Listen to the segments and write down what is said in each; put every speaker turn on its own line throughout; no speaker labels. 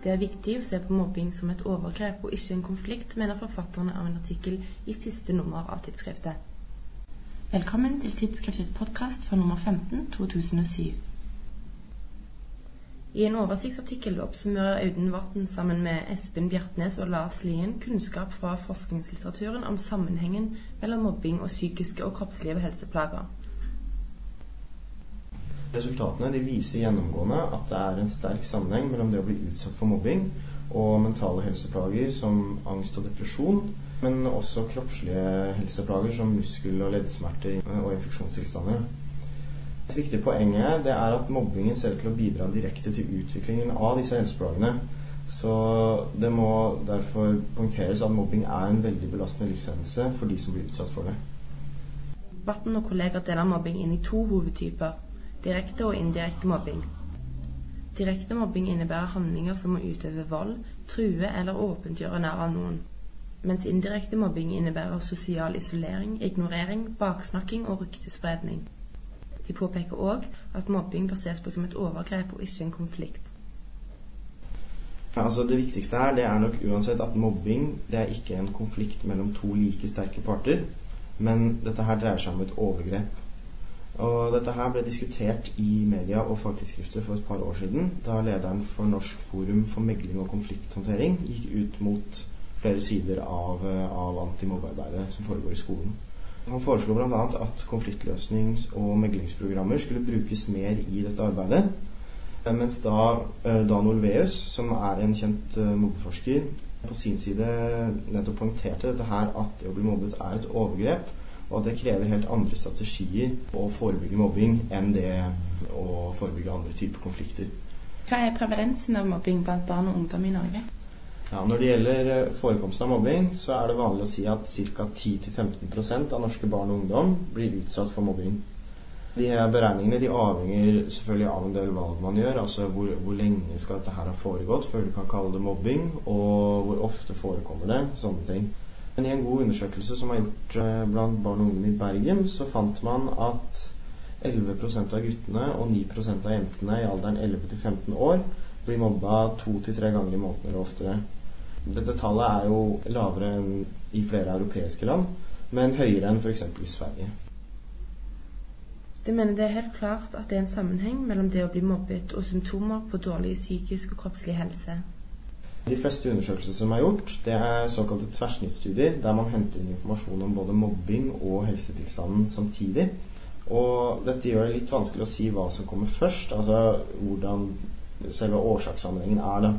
Det er viktig å se på mobbing som et overgrep og ikke en konflikt, mener forfatterne av en artikkel i siste nummer av tidsskriftet. Velkommen til tidsskriftets podkast for nummer 15 2007. I en oversiktsartikkel oppsummerer Audun Vatn sammen med Espen Bjertnæs og Lars Lien kunnskap fra forskningslitteraturen om sammenhengen mellom mobbing og psykiske og kroppslige helseplager.
Resultatene viser gjennomgående at det er en sterk sammenheng mellom det å bli utsatt for mobbing og mentale helseplager som angst og depresjon, men også kroppslige helseplager som muskel- og leddsmerter og infeksjonstilstander. Et viktig poeng det er at mobbingen ser ut til å bidra direkte til utviklingen av disse helseplagene. Så det må derfor poengteres at mobbing er en veldig belastende livshendelse for de som blir utsatt for det.
Vatn og kolleger deler mobbing inn i to hovedtyper direkte og indirekte mobbing. Direkte mobbing innebærer handlinger som å utøve vold, true eller åpent gjøre narr av noen. Mens indirekte mobbing innebærer sosial isolering, ignorering, baksnakking og ryktespredning. De påpeker òg at mobbing bør ses på som et overgrep og ikke en konflikt.
Ja, altså Det viktigste her det er nok uansett at mobbing det er ikke en konflikt mellom to like sterke parter, men dette her dreier seg om et overgrep. Og dette her ble diskutert i media og fagtidsskrifter for et par år siden, da lederen for Norsk forum for megling og konflikthåndtering gikk ut mot flere sider av, av antimobbearbeidet som foregår i skolen. Han foreslo bl.a. at konfliktløsnings- og meglingsprogrammer skulle brukes mer i dette arbeidet. Mens da eh, Dan Olveus, som er en kjent eh, mobbeforsker, på sin side nettopp poengterte dette her at det å bli mobbet er et overgrep, og at det krever helt andre strategier å forebygge mobbing enn det å forebygge andre typer konflikter.
Hva er prevalensen av mobbing blant barn og ungdom i Norge?
Ja, når det gjelder eh, forekomsten av mobbing, så er det vanlig å si at ca. 10-15% av norske barn og ungdom blir utsatt for mobbing. De her beregningene de avhenger selvfølgelig av en del valg man gjør. Altså hvor, hvor, lenge skal dette her ha foregått før du kan kalle det mobbing, og hvor ofte forekommer det. Sånne ting. Men i en god undersøkelse som er gjort eh, blant barn og unge i Bergen, så fant man at 11% av guttene og 9% av jentene i alderen 11 til 15 år blir mobba to til tre ganger i måneden eller oftere. Dette tallet er jo lavere enn i flere europeiske land, men høyere enn f.eks. i Sverige.
De mener det er helt klart at det er en sammenheng mellom det å bli mobbet og symptomer på dårlig psykisk og kroppslig helse.
De fleste undersøkelser som er gjort, det er såkalte tverrsnittsstudier, der man henter inn informasjon om både mobbing og helsetilstanden samtidig. Og dette gjør det litt vanskelig å si hva som kommer først, altså hvordan selve årsakssammenhengen er det.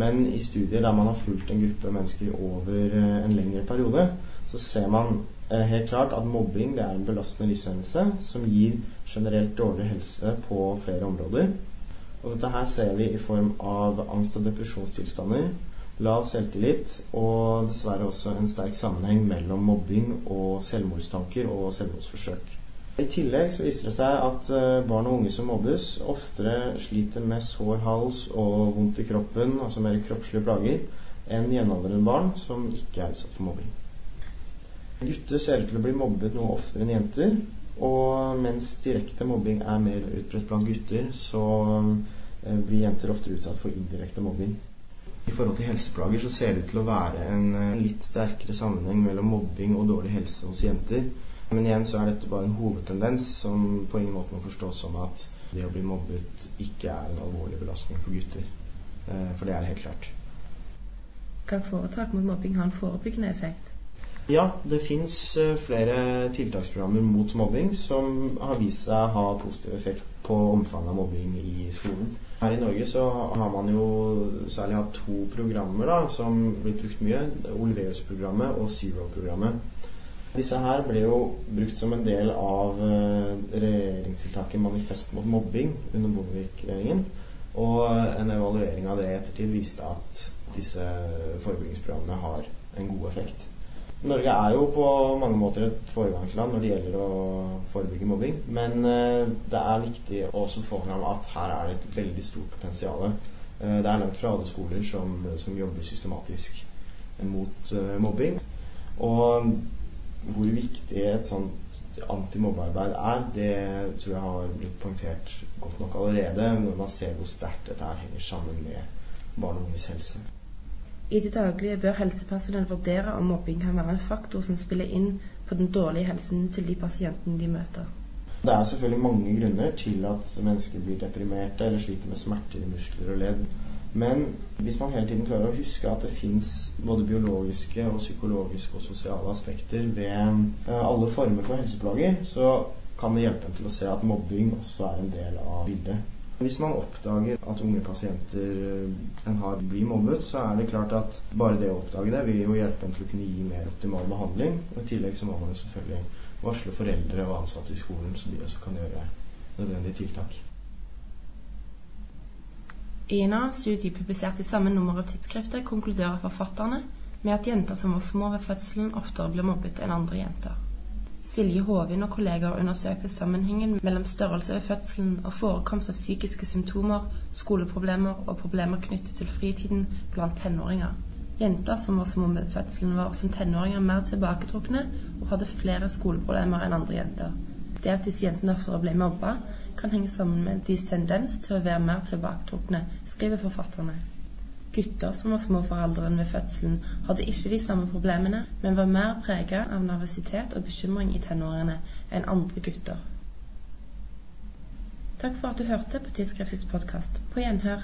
Men i studier der man har fulgt en gruppe mennesker over eh, en lengre periode, så ser man eh, helt klart at mobbing det er en belastende livshendelse som gir generelt dårligere helse på flere områder. Og dette her ser vi i form av angst- og depresjonstilstander, lav selvtillit og dessverre også en sterk sammenheng mellom mobbing og selvmordstanker og selvmordsforsøk. I tillegg så viser det seg at eh, barn og unge som mobbes, oftere sliter med sår hals og vondt i kroppen, altså mer kroppslige plager, enn jevnaldrende barn som ikke er utsatt for mobbing. Gutter ser ut til å bli mobbet noe oftere enn jenter, og mens direkte mobbing er mer utbredt blant gutter, så eh, blir jenter ofte utsatt for indirekte mobbing. I forhold til helseplager så ser det ut til å være en eh, litt sterkere sammenheng mellom mobbing og dårlig helse hos jenter. Men igjen så er dette bare en hovedtendens som på ingen måte må forstås som at det å bli mobbet ikke er en alvorlig belastning for gutter. Eh, for det er det helt klart.
Kan foretak mot mobbing ha en forebyggende effekt?
Ja, det fins eh, flere tiltaksprogrammer mot mobbing som har vist seg å ha positiv effekt på omfanget av mobbing i skolen. Her i Norge så har man jo særlig hatt to programmer da, som blitt brukt mye. Olveus-programmet og Zero-programmet. Disse her ble jo brukt som en del av eh, regjeringstiltaket Manifest mot mobbing under Bondevik-regjeringen. Og en evaluering av det i ettertid viste at disse forebyggingsprogrammene har en god effekt. Norge er jo på mange måter et foregangsland når det gjelder å forebygge mobbing. Men eh, det er viktig å få fram at her er det et veldig stort potensial. Eh, det er langt fra alle skoler som, som jobber systematisk mot uh, mobbing. Og hvor viktig et sånt antimobbearbeid er, det tror jeg har blitt poengtert godt nok allerede når man ser hvor sterkt dette henger sammen med barn og unges helse.
I det daglige bør helsepersonell vurdere om mobbing kan være en faktor som spiller inn på den dårlige helsen til de pasientene de møter.
Det er selvfølgelig mange grunner til at mennesker blir deprimerte eller sliter med smerter i muskler og ledd. Men hvis man hele tiden klarer å huske at det fins både biologiske og psykologiske og sosiale aspekter ved eh, alle former for helseplager, så kan det hjelpe en til å se at mobbing også er en del av bildet. Hvis man oppdager at unge pasienter eh, en har blir mobbet, så er det klart at bare det å oppdage det vil jo hjelpe en til å kunne gi mer optimal behandling. Og I tillegg så må man jo selvfølgelig varsle foreldre og ansatte i skolen, så de også kan gjøre nødvendige tiltak.
En annen studie publisert i samme nummer av tidsskriftet konkluderer forfatterne med at jenter som var små ved fødselen, oftere blir mobbet enn andre jenter. Silje Hovin og kolleger undersøkte sammenhengen mellom størrelse ved fødselen og forekomst av psykiske symptomer, skoleproblemer og problemer knyttet til fritiden blant tenåringer. Jenter som var små om fødselen, var som tenåringer mer tilbaketrukne og hadde flere skoleproblemer enn andre jenter. Det at disse jentene oftere ble mobba, kan henge sammen med deres tendens til å være mer tilbaketrukne, skriver forfatterne. Gutter som var små for alderen ved fødselen, hadde ikke de samme problemene, men var mer prega av nervøsitet og bekymring i tenårene enn andre gutter. Takk for at du hørte på Tidsskriftets podkast. På gjenhør.